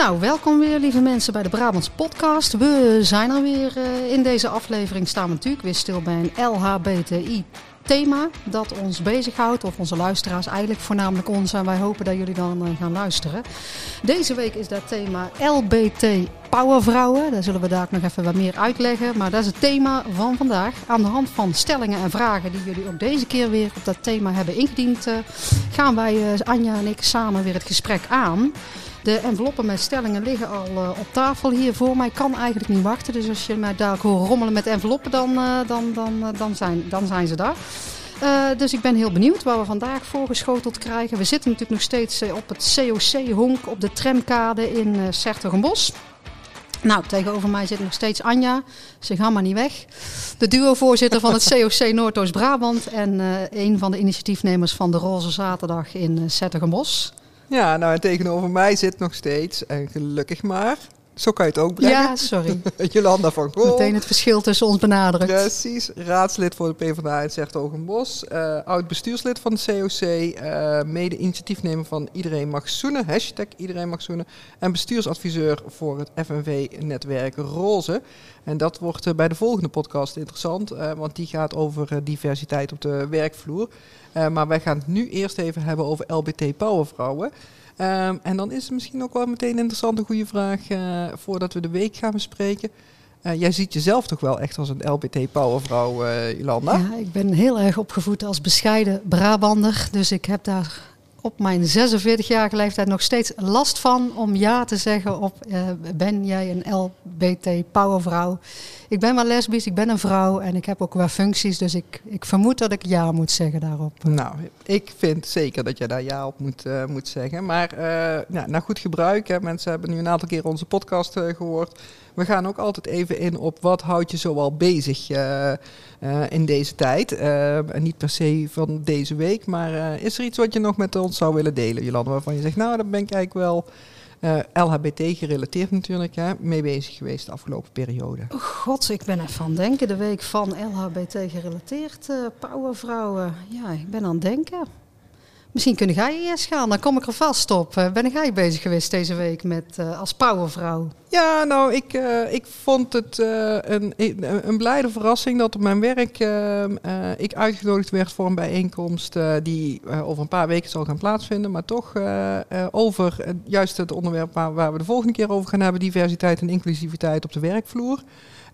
Nou, welkom weer lieve mensen bij de Brabants podcast. We zijn er weer. Uh, in deze aflevering staan we natuurlijk weer stil bij een LHBTI thema dat ons bezighoudt. Of onze luisteraars eigenlijk voornamelijk ons. En wij hopen dat jullie dan uh, gaan luisteren. Deze week is dat thema LBT Powervrouwen. Daar zullen we daar nog even wat meer uitleggen. Maar dat is het thema van vandaag. Aan de hand van stellingen en vragen die jullie ook deze keer weer op dat thema hebben ingediend... Uh, gaan wij, Anja en ik, samen weer het gesprek aan... De enveloppen met stellingen liggen al uh, op tafel hier voor mij. Kan eigenlijk niet wachten. Dus als je mij daar hoort rommelen met enveloppen, dan, uh, dan, dan, uh, dan, zijn, dan zijn ze daar. dus ik ben heel benieuwd waar we vandaag voorgeschoteld krijgen. We zitten natuurlijk nog steeds op het COC-honk op de tramkade in uh, Sertogenbos. Nou, tegenover mij zit nog steeds Anja. Ze gaan maar niet weg. De duo-voorzitter van het COC Noordoost-Brabant. En een van de initiatiefnemers van de Roze Zaterdag in Sertogenbos. Ja, nou en tegenover mij zit nog steeds, en gelukkig maar, zo kan je het ook brengen. Ja, sorry. Jolanda van Gool. Meteen het verschil tussen ons benadrukt. Precies. Raadslid voor de PvdA in Zertogenbos. Uh, oud bestuurslid van de COC. Uh, mede initiatiefnemer van Iedereen Mag Zoenen. Hashtag Iedereen Mag Zoenen. En bestuursadviseur voor het FNV-netwerk Roze. En dat wordt uh, bij de volgende podcast interessant. want die gaat over diversiteit op de werkvloer. maar wij gaan het nu eerst even hebben over LBT Powervrouwen. Um, en dan is het misschien ook wel meteen een interessante goede vraag voordat we de week gaan bespreken. Jij ziet jezelf toch wel echt als een LBT-powervrouw, uh, Jolanda? Ja, ik ben heel erg opgevoed als bescheiden Brabander. Dus ik heb daar op mijn 46-jarige leeftijd nog steeds last van om ja te zeggen op uh, ben jij een LBT-powervrouw? Ik ben wel lesbisch, ik ben een vrouw en ik heb ook wel functies, dus ik, ik vermoed dat ik ja moet zeggen daarop. Nou, ik vind zeker dat je daar ja op moet, uh, moet zeggen. Maar uh, ja, naar goed gebruik, hè. mensen hebben nu een aantal keer onze podcast gehoord. We gaan ook altijd even in op wat houdt je zoal bezig uh, in deze tijd. Uh, niet per se van deze week, maar is er iets wat je nog met ons zou willen delen, Jolanda? Waarvan je zegt, nou, daar ben ik eigenlijk wel LHBT gerelateerd natuurlijk, hè, mee bezig geweest de afgelopen periode. Oh God, ik ben aan het denken. De week van LHBT gerelateerd, powervrouwen. Ja, ik ben aan het denken. Misschien kun jij eerst gaan, dan kom ik er vast op. Ben jij bezig geweest deze week met uh, als powervrouw? Ja, nou, ik, uh, ik vond het een, een blijde verrassing dat op mijn werk ik uitgenodigd werd voor een bijeenkomst die over een paar weken zal gaan plaatsvinden. Maar toch over juist het onderwerp waar, waar we de volgende keer over gaan hebben, diversiteit en inclusiviteit op de werkvloer.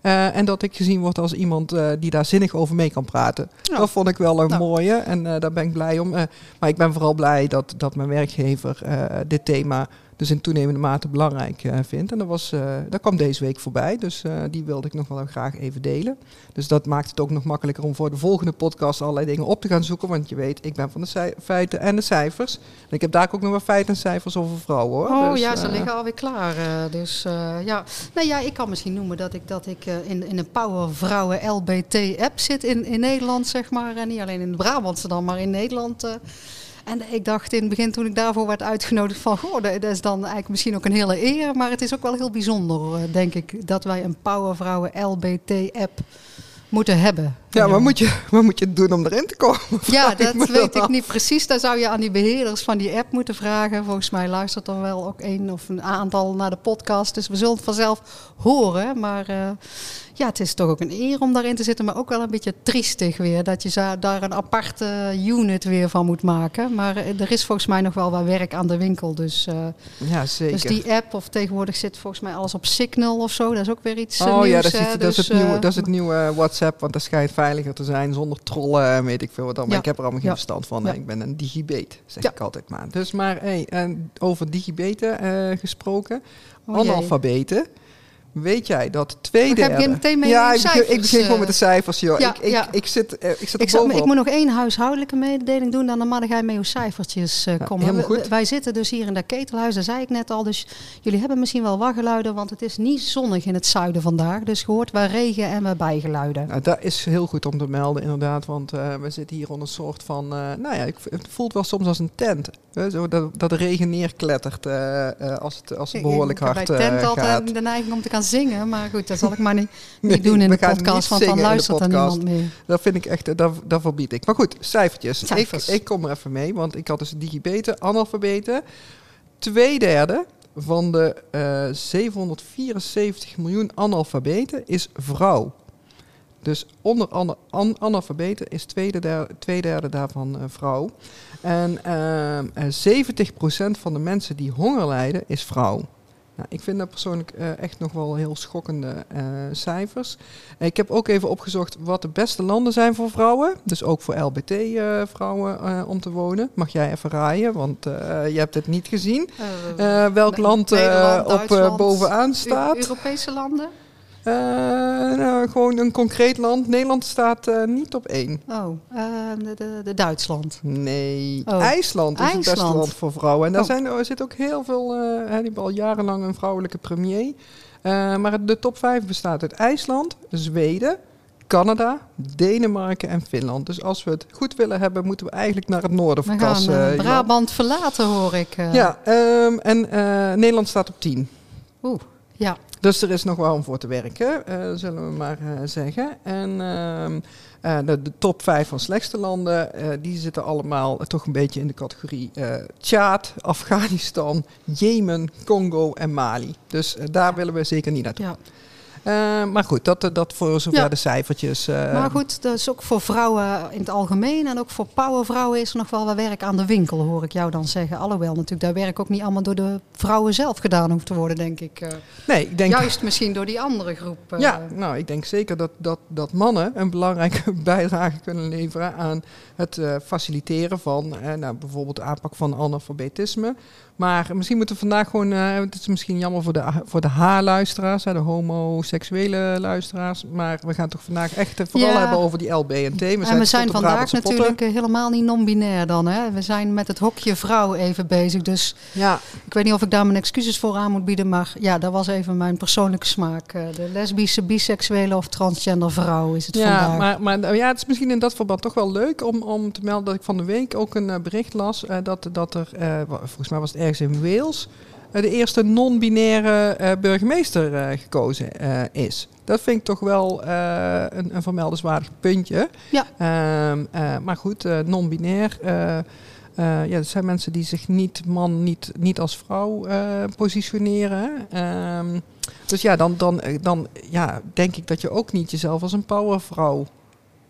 Uh, en dat ik gezien word als iemand uh, die daar zinnig over mee kan praten. Ja. Dat vond ik wel een nou. mooie en uh, daar ben ik blij om. maar ik ben vooral blij dat, dat mijn werkgever dit thema dus in toenemende mate belangrijk uh, vindt. En dat, was, uh, dat kwam deze week voorbij, dus uh, die wilde ik nog wel graag even delen. Dus dat maakt het ook nog makkelijker om voor de volgende podcast allerlei dingen op te gaan zoeken. Want je weet, ik ben van de feiten en de cijfers. En ik heb daar ook nog wel feiten en cijfers over vrouwen hoor. Oh dus, ja, ze liggen alweer klaar. dus ja. Nou ja, ik kan misschien noemen dat ik, dat ik in, in een Power Vrouwen LBT app zit in, in Nederland, zeg maar. En niet alleen in Brabantse dan, maar in Nederland en ik dacht in het begin toen ik daarvoor werd uitgenodigd van... Goh, dat is dan eigenlijk misschien ook een hele eer. Maar het is ook wel heel bijzonder, eh, denk ik, dat wij een Powervrouwen LBT-app moeten hebben. Ja, maar moet, je, wat moet je doen om erin te komen? Ja, dat weet ik niet precies. Daar zou je aan die beheerders van die app moeten vragen. Volgens mij luistert er wel ook één of een aantal naar de podcast. Dus we zullen het vanzelf horen. Maar uh, ja, het is toch ook een eer om daarin te zitten. Maar ook wel een beetje triestig weer. Dat je daar een aparte unit weer van moet maken. Maar uh, er is volgens mij nog wel wat werk aan de winkel. Dus, uh, ja, zeker. dus die app, of tegenwoordig zit volgens mij alles op Signal of zo. Dat is ook weer iets Oh nieuws, ja, dat is, dus, dat, is het nieuwe, dat is het nieuwe WhatsApp. Want dat schijnt veiliger te zijn zonder trollen en weet ik veel wat dan. Maar Ja. ik heb er allemaal geen Ja. verstand van. Ja. Ik ben een digibeet, zeg Ja. ik altijd maar. Dus maar hey, en over digibeten eh, gesproken. Oh jee. Weet jij dat twee Maar ga je derde... meteen met ja, ik begin, ik begin gewoon eh, met de cijfers, joh. ja, ik, ik, ja. ik zit, eh, ik zit Ik, zal, ik moet nog één huishoudelijke mededeling doen, dan mag jij met uw cijfertjes eh, Ja, komen. We- goed. wij zitten dus hier in dat ketelhuis, dat zei ik net al. Dus jullie hebben misschien wel waggeluiden, want het is niet zonnig in het zuiden vandaag. Dus gehoord waar regen en waar bijgeluiden. Nou, dat is heel goed om te melden, inderdaad. Want eh, we zitten hier onder een soort van. eh, nou ja, het voelt wel soms als een tent. Hè, zo dat, dat de regen neerklettert eh, eh, als het, als het behoorlijk ik heb hard bij eh, tent gaat. altijd de neiging om te gaan zingen. Maar goed, dat zal ik maar niet, niet Nee, doen in de podcast, want dan luistert er niemand meer. Dat vind ik echt, eh, dat, dat verbied ik. Maar goed, cijfertjes. Ik, ik kom er even mee, want ik had dus digibeten, analfabeten. Twee derde van de eh 774 miljoen analfabeten is vrouw. Dus onder ana- an- analfabeten is twee derde, twee derde daarvan eh, vrouw. En ehm, eh, 70% van de mensen die honger lijden is vrouw. Nou, ik vind dat persoonlijk eh, echt nog wel heel schokkende eh, cijfers. Ik heb ook even opgezocht wat de beste landen zijn voor vrouwen. Dus ook voor LBT-vrouwen eh, om te wonen. Mag jij even raaien, want je hebt het niet gezien. Welk land op bovenaan staat? Europese landen? Eh, nou, gewoon een concreet land. Nederland staat eh, niet op één. Oh, eh, de, de, de Duitsland. Nee, Oh. IJsland is het beste land voor vrouwen. En daar Oh. zijn, er zit ook heel veel, eh die hebben al jarenlang een vrouwelijke premier. Maar de top 5 bestaat uit IJsland, Zweden, Canada, Denemarken en Finland. Dus als we het goed willen hebben, moeten we eigenlijk naar het noorden We gaan verkassen. eh, Jan. Brabant verlaten, hoor ik. Ja, ehm, en Nederland staat op 10. Oeh, ja. Dus er is nog wel om voor te werken, eh, zullen we maar eh, zeggen. En ehm, eh, de, de top 5 van slechtste landen, die zitten allemaal toch een beetje in de categorie Tjaad, Afghanistan, Jemen, Congo en Mali. Dus daar willen we zeker niet naartoe. ja. Eh, maar goed, dat, dat voor zover Ja. de cijfertjes. eh, Maar goed, dat is ook voor vrouwen in het algemeen en ook voor powervrouwen is er nog wel wat werk aan de winkel, hoor ik jou dan zeggen. Alhoewel natuurlijk dat werk ook niet allemaal door de vrouwen zelf gedaan hoeft te worden, denk ik. eh. nee, ik denk Juist misschien door die andere groep. Ja, nou, ik denk zeker dat, dat, dat mannen een belangrijke bijdrage kunnen leveren aan het eh, faciliteren van eh, nou, bijvoorbeeld de aanpak van analfabetisme. Maar misschien moeten we vandaag gewoon, eh, het is misschien jammer voor de, voor de H-luisteraars, de homoseksuele luisteraars, maar we gaan toch vandaag echt vooral Ja. hebben over die LB en T. We en we tenslotte zijn vandaag natuurlijk helemaal niet non-binair dan. Hè? We zijn met het hokje vrouw even bezig. Dus Ja, ik weet niet of ik daar mijn excuses voor aan moet bieden. Maar ja, dat was even mijn persoonlijke smaak. De lesbische, biseksuele of transgender vrouw is het Ja, vandaag. maar, maar nou ja, het is misschien in dat verband toch wel leuk om, om te melden dat ik van de week ook een eh, bericht las eh, dat, dat er, eh, volgens mij was het ergens in Wales, de eerste non-binaire burgemeester gekozen is. Dat vind ik toch wel een, een vermeldenswaardig puntje. Ja. Ehm, eh, maar goed, non-binair. eh, ja, dat zijn mensen die zich niet man, niet, niet als vrouw positioneren. Ehm, dus ja, dan, dan, dan ja, denk ik dat je ook niet jezelf als een powervrouw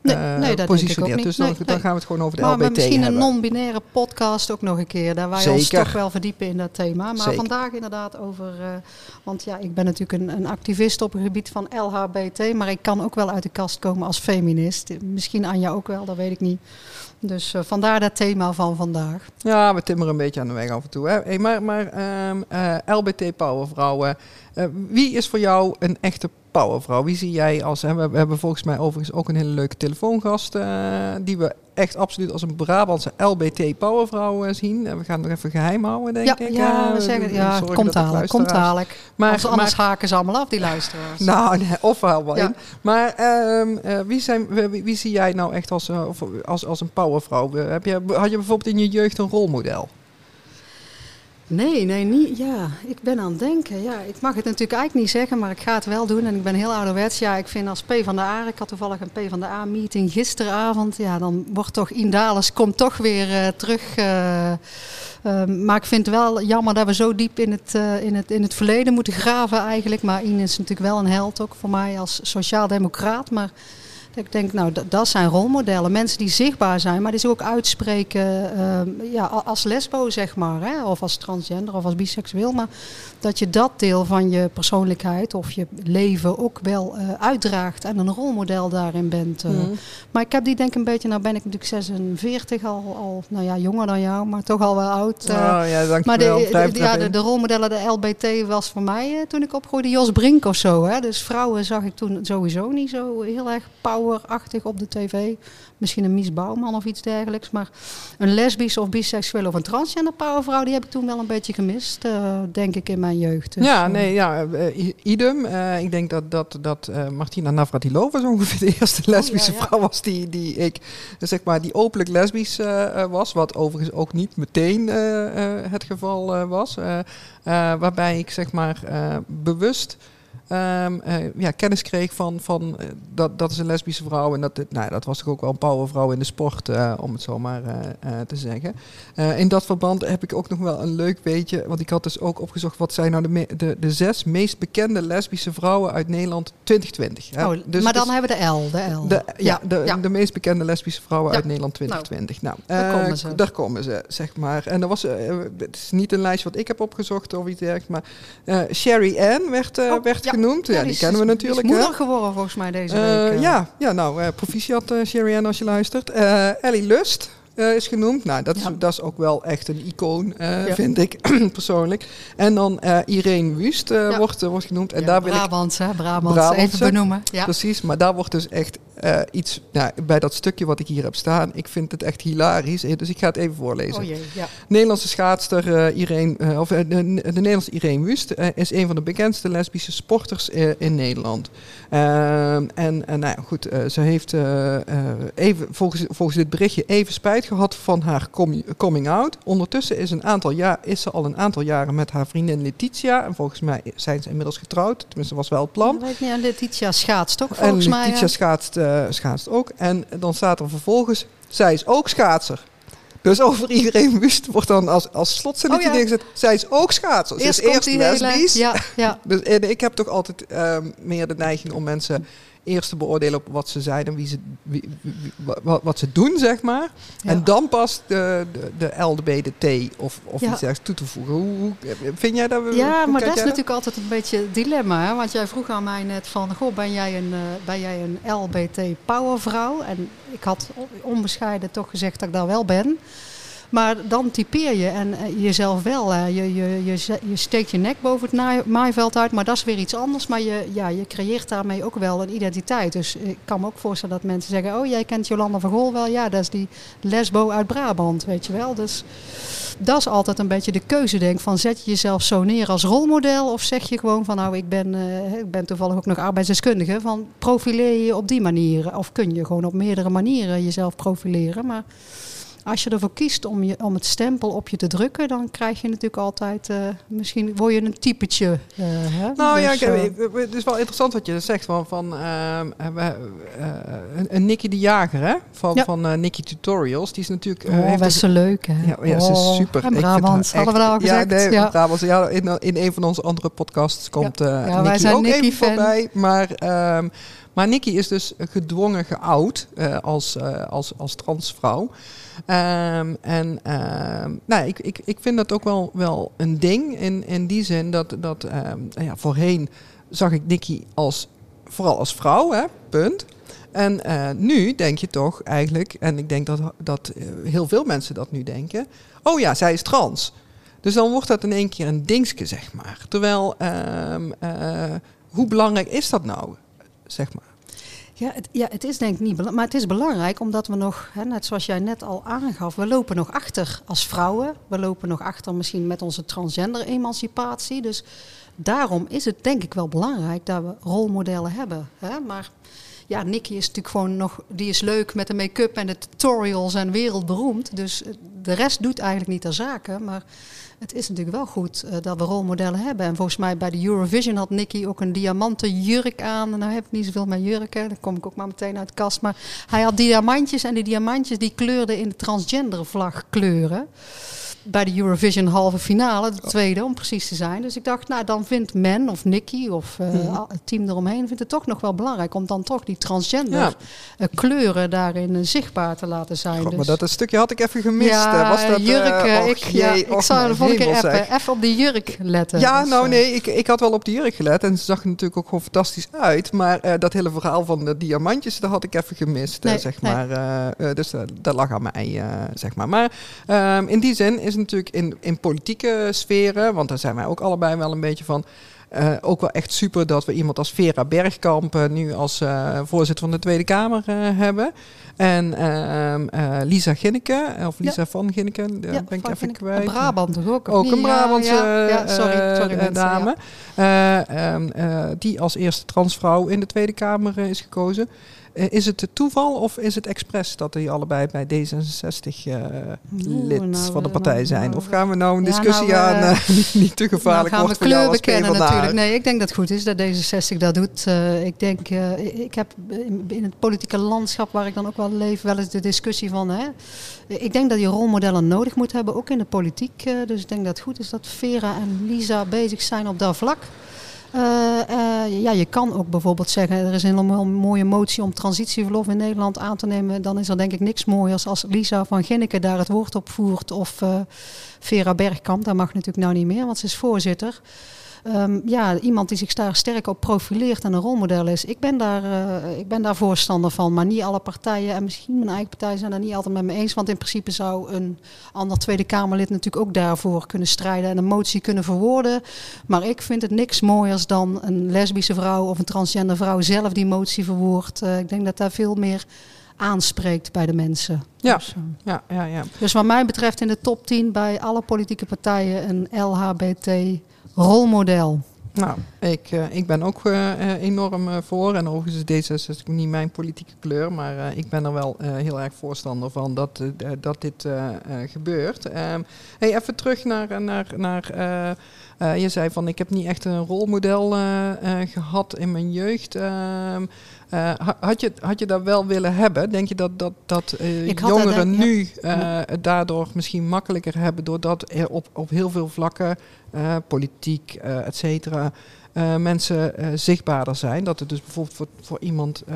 Nee, eh, nee, dat positioneert. Dus dan, dan gaan we het gewoon over de maar LBT misschien hebben. een non-binaire podcast ook nog een keer. Daar wij ons Zeker. toch wel verdiepen in dat thema. Maar Zeker. vandaag inderdaad over... eh, want ja, ik ben natuurlijk een, een activist op het gebied van LHBT. Maar ik kan ook wel uit de kast komen als feminist. Misschien Anja ook wel, dat weet ik niet. Dus eh, vandaar dat thema van vandaag. Ja, we timmeren een beetje aan de weg af en toe. Hè. Hey, maar maar ehm, eh, LBT-powervrouwen. eh, wie is voor jou een echte powervrouw? Wie zie jij als... Hè, we, hebben volgens mij overigens ook een hele leuke telefoongast... eh, die we echt absoluut als een Brabantse LBT-powervrouw eh, zien. En we gaan het nog even geheim houden, denk ja, ik. ja, we zeggen, ja, komt dadelijk, komt dadelijk. Maar, Anders, anders maar- haken ze allemaal af, die luisteraars. nou, nee, of wel Ja. Maar ehm, eh, wie, zijn, wie, wie zie jij nou echt als, als, als een powervrouw? Heb je, had je bijvoorbeeld in je jeugd een rolmodel? Nee, nee, niet. Ja, ik ben aan het denken. Ja, ik mag het natuurlijk eigenlijk niet zeggen, maar ik ga het wel doen. En ik ben heel ouderwets. Ja, ik vind als P van de A, ik had toevallig een P van de A-meeting gisteravond. Ja, dan wordt toch Indales komt toch weer eh, terug. eh, eh, maar ik vind het wel jammer dat we zo diep in het, eh, in het, in het verleden moeten graven eigenlijk. Maar Ine is natuurlijk wel een held ook voor mij als sociaal-democraat. Maar ik denk, nou, dat, zijn rolmodellen. Mensen die zichtbaar zijn, maar die zich ook uitspreken ehm, ja, als lesbo, zeg maar. Hè? Of als transgender of als biseksueel. Maar dat je dat deel van je persoonlijkheid of je leven ook wel eh, uitdraagt. En een rolmodel daarin bent. eh. Mhm. Maar ik heb die denk ik een beetje, nou ben ik natuurlijk 46 al, al nou ja, jonger dan jou, maar toch al wel oud. eh. oh ja, dankjewel. Maar de, ja, de, de rolmodellen, de LBT was voor mij toen ik opgroeide Jos Brink of zo. Hè? Dus vrouwen zag ik toen sowieso niet zo heel erg powerachtig op de tv. Misschien een Mies Bouwman of iets dergelijks. Maar een lesbische of biseksueel of een transgender powervrouw... die heb ik toen wel een beetje gemist, denk ik, in mijn jeugd. Dus, ja, eh, nee, ja, eh, idem. Eh, ik denk dat, dat, dat Martina Navratilova zo ongeveer de eerste lesbische Oh, ja, ja. vrouw was die, die ik, zeg maar, die openlijk lesbisch was. Wat overigens ook niet meteen het geval was. Waarbij ik, zeg maar, bewust ehm, eh, ja, kennis kreeg van, van eh, dat, dat is een lesbische vrouw. En dat, nou, dat was toch ook wel een powervrouw in de sport, eh, om het zo maar eh, eh, te zeggen. Eh, in dat verband heb ik ook nog wel een leuk weetje. Want ik had dus ook opgezocht wat zijn nou de, me- de, de zes meest bekende lesbische vrouwen uit Nederland 2020. hè. Oh, Dus maar dan is- hebben we de L. De L. de, ja, de, ja. de meest bekende lesbische vrouwen Ja. uit Nederland 2020. Nou, daar eh, komen ze. Daar komen ze, zeg maar. En er was, eh, het is niet een lijstje wat ik heb opgezocht of iets dergelijks, maar eh, Sherry Ann werd, eh, Oh, werd ja. Genoemd. Ja, die, kennen we natuurlijk. is hè? moeder geworden volgens mij deze Eh, week. eh. ja, ja, nou, eh proficiat eh, Sherry Ann als je luistert. Ellie Lust is genoemd. Nou, dat is, Ja. dat is ook wel echt een icoon, Ja. vind ik persoonlijk. En dan Irene Wust wordt, wordt genoemd. En daar wil ik Brabants, hè? Brabants, Brabantse. even benoemen. Ja. Precies, maar daar wordt dus echt eh, iets, nou, bij dat stukje wat ik hier heb staan, ik vind het echt hilarisch. eh, Dus ik ga het even voorlezen. Oh jee, ja. Nederlandse schaatster eh, Irene, of de, de Nederlandse Irene Wust is een van de bekendste lesbische sporters in Nederland. En en nou ja, goed, ze heeft even, volgens, volgens dit berichtje even spijt gehad van haar com- coming out. Ondertussen is, een aantal jaar, is ze al een aantal jaren met haar vriendin Letitia. En volgens mij zijn ze inmiddels getrouwd. Tenminste, was wel het plan. Ik weet niet, en Letitia schaatst toch En volgens mij. Letitia schaatst, eh, schaatst ook. En dan staat er vervolgens, zij is ook schaatser. Dus over iedereen wust wordt dan als, als slotzinnetje Oh ja. neergezet, zij is ook schaatser. Eerst is komt eerst die hele... lesbisch. Ja, ja. Dus, en ik heb toch altijd ehm, meer de neiging om mensen eerst te beoordelen op wat ze zijn en wie ze, wie, wie- wie- wat, wat ze doen, zeg maar. Ja. En dan pas de, de, de of, of Ja. iets dergelijks toe te voegen. Hoe, hoe- vind jij dat? Ja, maar dat is natuurlijk altijd een beetje het dilemma. Hè? Want jij vroeg aan mij net van, goh, ben jij een, eh, ben jij een LBT powervrouw? En ik had onbescheiden toch gezegd dat ik daar wel ben. Maar dan typeer je en eh, jezelf wel. je, je, je, je steekt je nek boven het maaiveld uit, maar dat is weer iets anders. Maar je, ja, je creëert daarmee ook wel een identiteit. Dus ik kan me ook voorstellen dat mensen zeggen... oh, jij kent Jolanda van Gol wel? Ja, dat is die lesbo uit Brabant, weet je wel. Dus dat is altijd een beetje de keuze, denk. Van zet je jezelf zo neer als rolmodel? Of zeg je gewoon van nou, ik ben, eh, ik ben toevallig ook nog arbeidsdeskundige. Van profileer je op die manier? Of kun je gewoon op meerdere manieren jezelf profileren? Maar als je ervoor kiest om, je, om het stempel op je te drukken, dan krijg je natuurlijk altijd, eh, misschien word je een typetje. eh, hè? Nou ja, Dus, ik- eh, ik- het is wel interessant wat je zegt van, van ehm, eh, eh, een, een Nicky de Jager, hè? Van, Ja. van Nicky Tutorials. Die is natuurlijk. oh, heeft best zo leuk, hè? Ja, ja, ze is Oh, super. En hadden we daar al gezegd. Ja, nee, ja. In, in een van onze andere podcasts komt Ja, Nicky zijn ook even voorbij. Maar, ehm, maar Nicky is dus gedwongen geout eh, als, eh, als, als transvrouw. Ehm, en ehm, nou, ik, ik, ik vind dat ook wel, wel een ding in, in die zin dat, dat ehm, nou ja, voorheen zag ik Nicky als, vooral als vrouw, hè, punt. En eh, nu denk je toch eigenlijk, en ik denk dat, dat heel veel mensen dat nu denken, oh ja, zij is trans. Dus dan wordt dat in één keer een dingske, zeg maar. Terwijl, hoe belangrijk is dat nou, zeg maar? Ja het, ja, het is denk ik niet belangrijk. Maar het is belangrijk omdat we nog, hè, net zoals jij net al aangaf, we lopen nog achter als vrouwen. We lopen nog achter misschien met onze transgender-emancipatie. Dus daarom is het denk ik wel belangrijk dat we rolmodellen hebben. Hè? Maar ja, Nicky is natuurlijk gewoon nog, die is leuk met de make-up en de tutorials en wereldberoemd. Dus eh, de rest doet eigenlijk niet ter zake. Maar het is natuurlijk wel goed eh, dat we rolmodellen hebben. En volgens mij bij de Eurovision had Nicky ook een diamanten jurk aan. Nou heb ik niet zoveel met jurken, dan kom ik ook maar meteen uit de kast. Maar hij had diamantjes en die diamantjes die kleurden in de transgender vlag kleuren. Bij de Eurovision halve finale, de tweede om precies te zijn. Dus ik dacht, nou dan vindt men of Nicky of eh, Mhm. het team eromheen... vindt het toch nog wel belangrijk om dan toch die transgender Ja. eh, kleuren daarin eh, zichtbaar te laten zijn. God, Dus- maar dat een stukje had ik even gemist. ja, was dat, jurk. och, ik, ja, ik zou de volgende keer appen. Even op die jurk letten. Ja, Dus, nou nee, ik, ik had wel op de jurk gelet en ze zag er natuurlijk ook gewoon fantastisch uit. Maar dat hele verhaal van de diamantjes, dat had ik even gemist, Nee, zeg nee. maar. Dus dat lag aan mij, zeg maar. Maar ehm, in die zin is natuurlijk in, in politieke sferen, want daar zijn wij ook allebei wel een beetje van... eh, ook wel echt super dat we iemand als Vera Bergkamp eh, nu als eh, voorzitter van de Tweede Kamer hebben. En ehm, eh, Lisa Ginneke, of Lisa van Ginneke, ja, ben ik even kwijt. Brabant toch ook? Ook een Brabantse Ja, sorry, sorry mensen, dame. die als eerste transvrouw in de Tweede Kamer is gekozen. Is het toeval of is het expres dat die allebei bij D66 uh, lid nou, van de partij zijn? of gaan we nou een discussie ja, nou, aan, uh, niet, te gevaarlijk nou gaan we kleur bekennen natuurlijk. Nee, ik denk dat het goed is dat D66 dat doet. Uh, ik denk, ik heb in het politieke landschap waar ik dan ook wel leef, wel eens de discussie van. Hè, ik denk dat je rolmodellen nodig moet hebben, ook in de politiek. dus ik denk dat het goed is dat Vera en Lisa bezig zijn op dat vlak. Uh, uh, ja, je kan ook bijvoorbeeld zeggen, er is een hele mooie motie om transitieverlof in Nederland aan te nemen. Dan is er denk ik niks mooiers als Lisa van Ginneken daar het woord op voert. Of uh, Vera Bergkamp, dat mag natuurlijk nou niet meer, want ze is voorzitter. Um, ja, iemand die zich daar sterk op profileert en een rolmodel is. Ik ben, daar, uh, ik ben daar voorstander van. Maar niet alle partijen en misschien mijn eigen partij zijn daar niet altijd met me eens. Want in principe zou een ander Tweede Kamerlid natuurlijk ook daarvoor kunnen strijden en een motie kunnen verwoorden. Maar ik vind het niks mooiers dan een lesbische vrouw of een transgender vrouw zelf die motie verwoordt. Uh, ik denk dat daar veel meer aanspreekt bij de mensen. Ja. Dus, uh, ja, ja, ja. dus wat mij betreft in de top 10 bij alle politieke partijen een LHBT rolmodel? Nou, ik, uh, ik ben ook uh, enorm uh, voor. En overigens is D66 niet mijn politieke kleur. Maar ik ben er wel heel erg voorstander van dat, dat dit gebeurt. Um, hey, even terug naar... naar, naar je zei van ik heb niet echt een rolmodel gehad in mijn jeugd. Ehm, had, je, had je dat wel willen hebben? Denk je dat, dat, dat jongeren dat, nu uh, daardoor misschien makkelijker hebben, doordat er op, op heel veel vlakken, politiek, et cetera, mensen zichtbaarder zijn? Dat het dus bijvoorbeeld voor, voor iemand uh,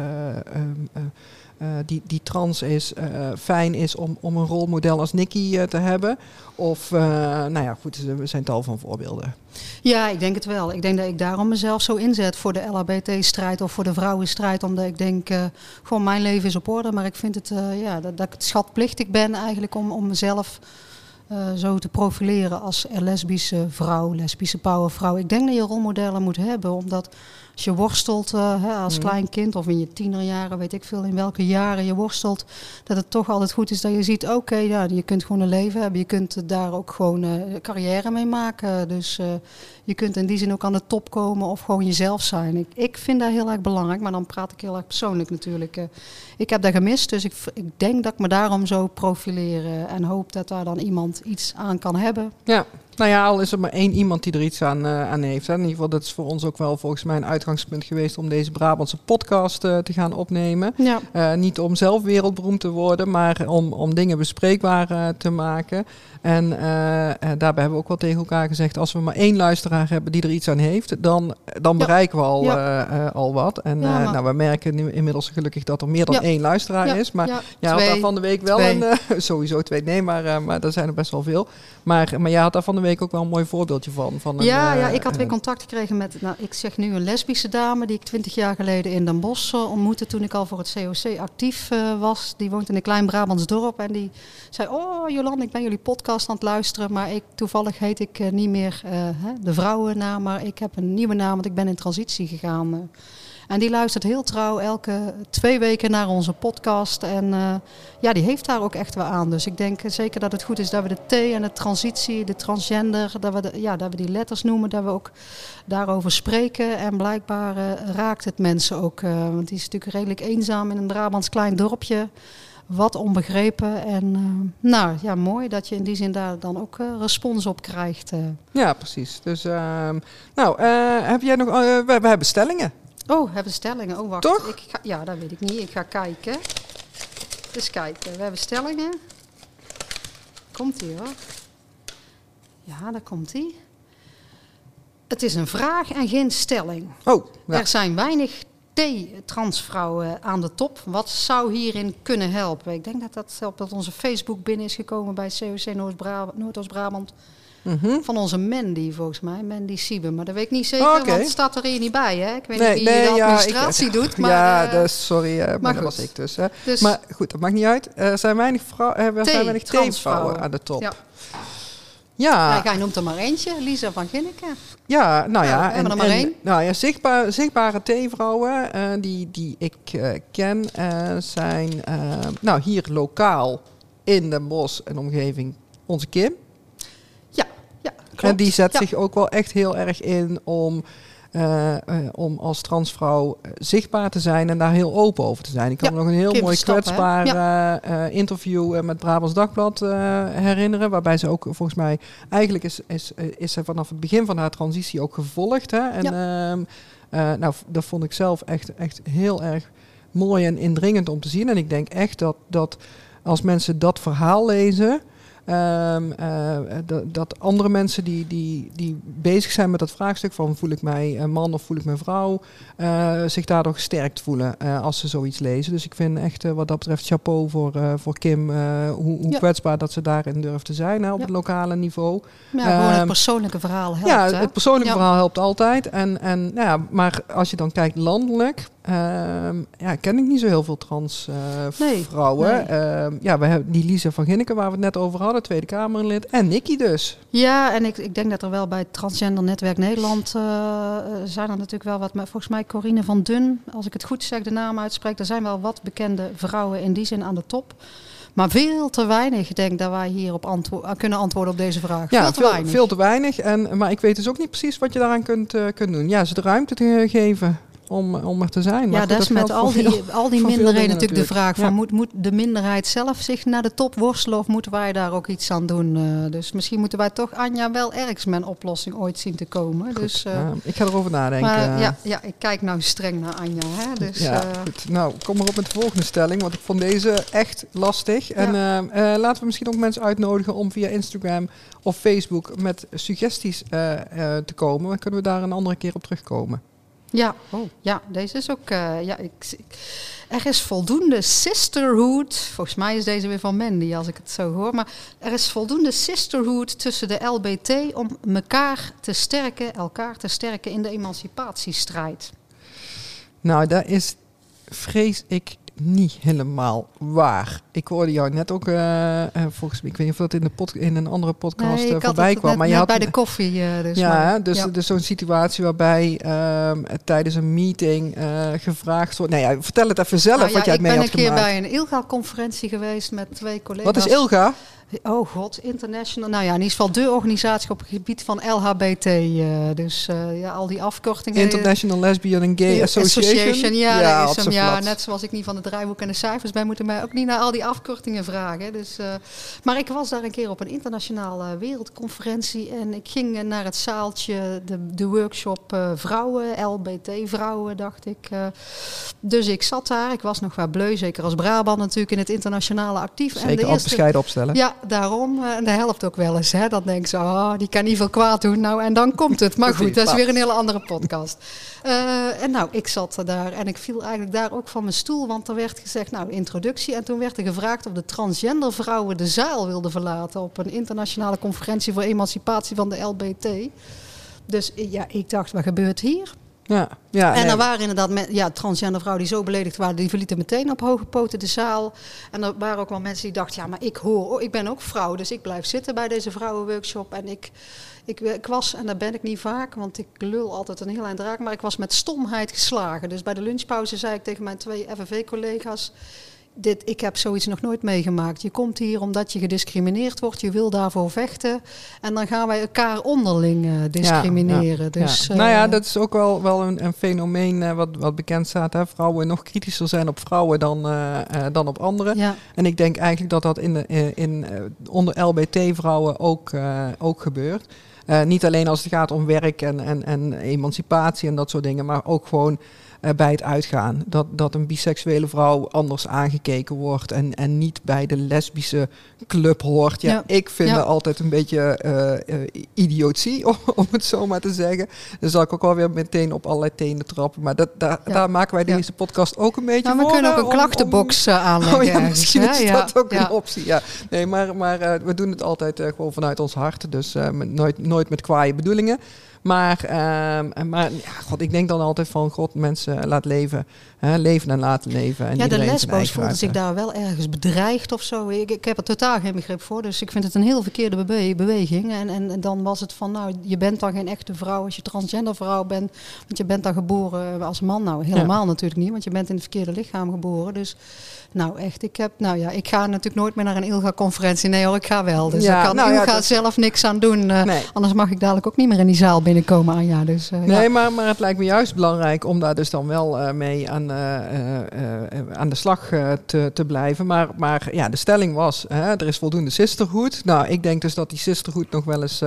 die, die trans is, uh, fijn is om, om een rolmodel als Nicky uh, te hebben? Of, nou ja, goed, er zijn tal van voorbeelden. Ja, ik denk het wel. Ik denk dat ik daarom mezelf zo inzet voor de LHBT-strijd of voor de vrouwenstrijd. Omdat ik denk, gewoon mijn leven is op orde. Maar ik vind het, ja, dat, dat ik het schatplichtig ben eigenlijk om, om mezelf... zo te profileren als lesbische vrouw, lesbische powervrouw. Ik denk dat je rolmodellen moet hebben, omdat als je worstelt uh, hè, als mm. klein kind of in je tienerjaren, weet ik veel in welke jaren je worstelt, dat het toch altijd goed is dat je ziet, oké, ja, je kunt gewoon een leven hebben. Je kunt daar ook gewoon uh, carrière mee maken. Dus uh, je kunt in die zin ook aan de top komen of gewoon jezelf zijn. Ik, ik vind dat heel erg belangrijk, maar dan praat ik heel erg persoonlijk natuurlijk. ik heb dat gemist, dus ik, ik denk dat ik me daarom zo profileren en hoop dat daar dan iemand iets aan kan hebben. Ja, nou ja, al is er maar één iemand die er iets aan, uh, aan heeft. Hè. In ieder geval, dat is voor ons ook wel volgens mij een uitgangspunt geweest om deze Brabantse podcast uh, te gaan opnemen. Ja. Uh, niet om zelf wereldberoemd te worden, maar om, om dingen bespreekbaar te maken. En daarbij hebben we ook wel tegen elkaar gezegd, als we maar één luisteraar hebben die er iets aan heeft, dan, dan bereiken we al, ja. al wat. En nou, we merken nu inmiddels gelukkig dat er meer dan één luisteraar is. Maar ja, jij had daar van de week wel twee. een, sowieso twee, nee, maar, maar er zijn er best wel veel. Maar, maar jij had daar van de week ook wel een mooi voorbeeldje van. van een, ja, ja, ik had weer contact gekregen met, nou, ik zeg nu een lesbische dame die ik twintig jaar geleden in Den Bosch uh, ontmoette toen ik al voor het COC actief uh, was. Die woont in een klein Brabants dorp en die zei, oh Jolande, ik ben jullie podcast aan het luisteren, maar ik, toevallig heet ik uh, niet meer de vrouwennaam, maar ik heb een nieuwe naam, want ik ben in transitie gegaan. En die luistert heel trouw elke twee weken naar onze podcast. En uh, ja, die heeft daar ook echt wel aan. Dus ik denk zeker dat het goed is dat we de T en de transitie, de transgender, dat we, de, ja, dat we die letters noemen, dat we ook daarover spreken. En blijkbaar uh, raakt het mensen ook. Uh, want die is natuurlijk redelijk eenzaam in een Brabants klein dorpje wat onbegrepen. En nou ja, mooi dat je in die zin daar dan ook respons op krijgt. Ja, precies. Dus ehm, nou, heb jij nog. we, we hebben stellingen. Oh, hebben stellingen. Oh, wacht. Toch? Ik ga, ja, dat weet ik niet. Ik ga kijken. Dus kijken. We hebben stellingen. Komt ie hoor. Ja, daar komt ie. Het is een vraag en geen stelling. Oh, ja. Er zijn weinig T-transvrouwen aan de top. Wat zou hierin kunnen helpen? Ik denk dat dat op onze Facebook binnen is gekomen bij COC Noordoost-Brabant. Mm -hmm. Van onze Mandy, volgens mij. Mandy Siebe. Maar dat weet ik niet zeker, okay. want het staat er hier niet bij. Hè? Ik weet nee, niet wie nee, de administratie ja, ik, doet. Maar, ja, uh, dus, sorry, uh, maar, maar dat was ik dus, dus, Maar goed, dat maakt niet uit. Er zijn weinig, vrouw, er zijn weinig T-vrouwen aan de top. Ja. Ja. ja, jij noemt er maar eentje, Lisa van Ginneke. Ja, nou ja. ja en, er maar en, één. Nou ja, zichtbaar, zichtbare T-vrouwen uh, die, die ik uh, ken uh, zijn nou, hier lokaal in Den Bosch en omgeving onze Kim. Klopt. En die zet ja. zich ook wel echt heel erg in om eh, eh, om als transvrouw eh, zichtbaar te zijn en daar heel open over te zijn. Ik kan Ja, me nog een heel mooi kwetsbaar interview met Brabants Dagblad herinneren. Waarbij ze ook volgens mij, eigenlijk is, is, is ze vanaf het begin van haar transitie ook gevolgd. Hè? En ehm, eh, nou, dat vond ik zelf echt, echt heel erg mooi en indringend om te zien. En ik denk echt dat, dat als mensen dat verhaal lezen. Ehm, eh, dat, dat andere mensen die, die, die bezig zijn met dat vraagstuk van voel ik mij een man of voel ik mij vrouw, eh, zich daardoor gesterkt voelen eh, als ze zoiets lezen. Dus ik vind echt eh, wat dat betreft chapeau voor, eh, voor Kim, eh, hoe, hoe Ja. kwetsbaar dat ze daarin durft te zijn hè, op Ja. het lokale niveau. Ja, gewoon het Ehm, persoonlijke verhaal helpt. ja, hè? het persoonlijke Ja. verhaal helpt altijd. En, en, nou ja, maar als je dan kijkt landelijk, ehm, ja, ken ik niet zo heel veel trans eh, Nee, vrouwen. nee. Ehm, ja, we hebben die Lisa van Ginneken waar we het net over hadden, Tweede Kamerlid. En Nicky dus. Ja, en ik, ik denk dat er wel bij het Transgender Netwerk Nederland eh, eh, zijn er natuurlijk wel wat. Maar volgens mij Corine van Dun, als ik het goed zeg, de naam uitspreek. Er zijn wel wat bekende vrouwen in die zin aan de top. Maar veel te weinig, ik denk dat wij hier op antwo- kunnen antwoorden op deze vraag. Ja, veel te veel, weinig. veel te weinig. En, maar ik weet dus ook niet precies wat je daaraan kunt, kunt doen. Ja, ze de ruimte te geven om, om er te zijn. Maar ja, goed, dat is met al die, veel- al die minderheden natuurlijk de vraag. Van, Ja. moet, moet de minderheid zelf zich naar de top worstelen of moeten wij daar ook iets aan doen? Eh, dus misschien moeten wij toch, Anja, wel ergens met een oplossing ooit zien te komen. Dus, eh, Ja, ik ga erover nadenken. maar ja, ja, ik kijk nou streng naar Anja. Hè? Dus, ja, eh, goed. Nou, kom maar op met de volgende stelling, want ik vond deze echt lastig. En eh, eh, laten we misschien ook mensen uitnodigen om via Instagram of Facebook met suggesties eh, eh, te komen. Dan kunnen we daar een andere keer op terugkomen. Ja, oh, ja, deze is ook. eh, ja, ik, er is voldoende sisterhood. Volgens mij is deze weer van Mandy, als ik het zo hoor. Maar er is voldoende sisterhood tussen de LBT om elkaar te sterken, elkaar te sterken in de emancipatiestrijd. Nou, dat is, vrees ik, niet helemaal waar. Ik hoorde jou net ook, eh, eh, volgens mij, ik weet niet of dat in, de pod, in een andere podcast Nee, eh, ik voorbij kwam. net, maar je had bij de koffie. dus ja, maar- dus, ja. dus zo'n situatie waarbij ehm, tijdens een meeting gevraagd wordt. Nou ja, vertel het even zelf Nou ja, wat jij ik mee ben had een keer gemaakt. bij een ILGA-conferentie geweest met twee collega's. Wat is ILGA? Oh god, international. Nou ja, in ieder geval de organisatie op het gebied van LHBT. eh, dus eh, ja, al die afkortingen. International Lesbian and Gay Association. ja, ja, dat op is hem. Ja, net zoals ik niet van de draaiboek en de cijfers ben, moeten mij ook niet naar al die afkortingen vragen. Dus, eh, maar ik was daar een keer op een internationale wereldconferentie en ik ging naar het zaaltje, de, de workshop vrouwen, LBT-vrouwen, dacht ik. dus ik zat daar, ik was nog wel bleu, zeker als Brabant natuurlijk in het internationale actief. en Zeker de altijd eerste, bescheiden opstellen. ja, daarom. eh, En dat helpt ook wel eens. Hè? Dan denk ze, oh, die kan niet veel kwaad doen. Nou, en dan komt het. Maar goed, dat is weer een hele andere podcast. Eh, en nou, ik zat daar en ik viel eigenlijk daar ook van mijn stoel. Want er werd gezegd, nou, introductie. En toen werd er gevraagd of de transgender vrouwen de zaal wilden verlaten... op een internationale conferentie voor emancipatie van de LBT. Dus ja, ik dacht, wat gebeurt hier? Ja, ja, En er waren inderdaad met, ja, transgender vrouwen die zo beledigd waren, die verlieten meteen op hoge poten de zaal. En er waren ook wel mensen die dachten, ja, maar ik hoor, oh, ik ben ook vrouw, dus ik blijf zitten bij deze vrouwenworkshop. En ik, ik, ik was, en dat ben ik niet vaak, want ik lul altijd een heel eind raak, maar ik was met stomheid geslagen. Dus bij de lunchpauze zei ik tegen mijn twee FNV-collega's, dit, ik heb zoiets nog nooit meegemaakt. Je komt hier omdat je gediscrimineerd wordt, je wil daarvoor vechten. En dan gaan wij elkaar onderling eh, discrimineren. Ja, dus, ja. nou ja, eh, dat is ook wel, wel een, een fenomeen eh, wat, wat bekend staat. Hè? Vrouwen nog kritischer zijn op vrouwen dan, dan op anderen. En ik denk eigenlijk dat dat in de, in, onder LBT-vrouwen ook, ook gebeurt. Niet alleen als het gaat om werk en, en, en emancipatie en dat soort dingen, maar ook gewoon bij het uitgaan. Dat, dat een biseksuele vrouw anders aangekeken wordt en, en niet bij de lesbische club hoort. Ja, Ja. ik vind Ja. dat altijd een beetje eh, eh, idiotie, om, om het zo maar te zeggen. Dan zal ik ook wel weer meteen op allerlei tenen trappen. Maar dat, daar, maken wij deze podcast ook een beetje Nou, we voor. kunnen ook een om- klachtenbox eh, aanleggen. Oh misschien is dat ook een optie. Ja. Nee, maar, maar eh, we doen het altijd eh, gewoon vanuit ons hart. Dus eh, nooit, nooit met kwaaie bedoelingen. Maar, ehm, maar ja, God, ik denk dan altijd van God, mensen laat leven. Hè, leven en laten leven. En Ja, de lesbo's eigen voelden zich daar wel ergens bedreigd of zo. Ik, ik heb er totaal geen begrip voor. Dus ik vind het een heel verkeerde bewe- beweging. En, en, en dan was het van, nou, je bent dan geen echte vrouw als je transgender vrouw bent. Want je bent dan geboren als man. Nou, helemaal natuurlijk niet, want je bent in het verkeerde lichaam geboren. Dus nou echt, ik heb, nou ja, ik ga natuurlijk nooit meer naar een ILGA-conferentie. Nee hoor, ik ga wel. Dus Ja, daar kan nou ja, ILGA dat- zelf niks aan doen. Eh, Nee. Anders mag ik dadelijk ook niet meer in die zaal binnenkomen aan ja. Dus, uh, nee, ja. maar, maar het lijkt me juist belangrijk om daar dus dan wel uh, mee aan, uh, aan de slag te, te blijven. Maar, maar ja, de stelling was, hè, er is voldoende sisterhood. Nou, ik denk dus dat die sisterhood nog wel eens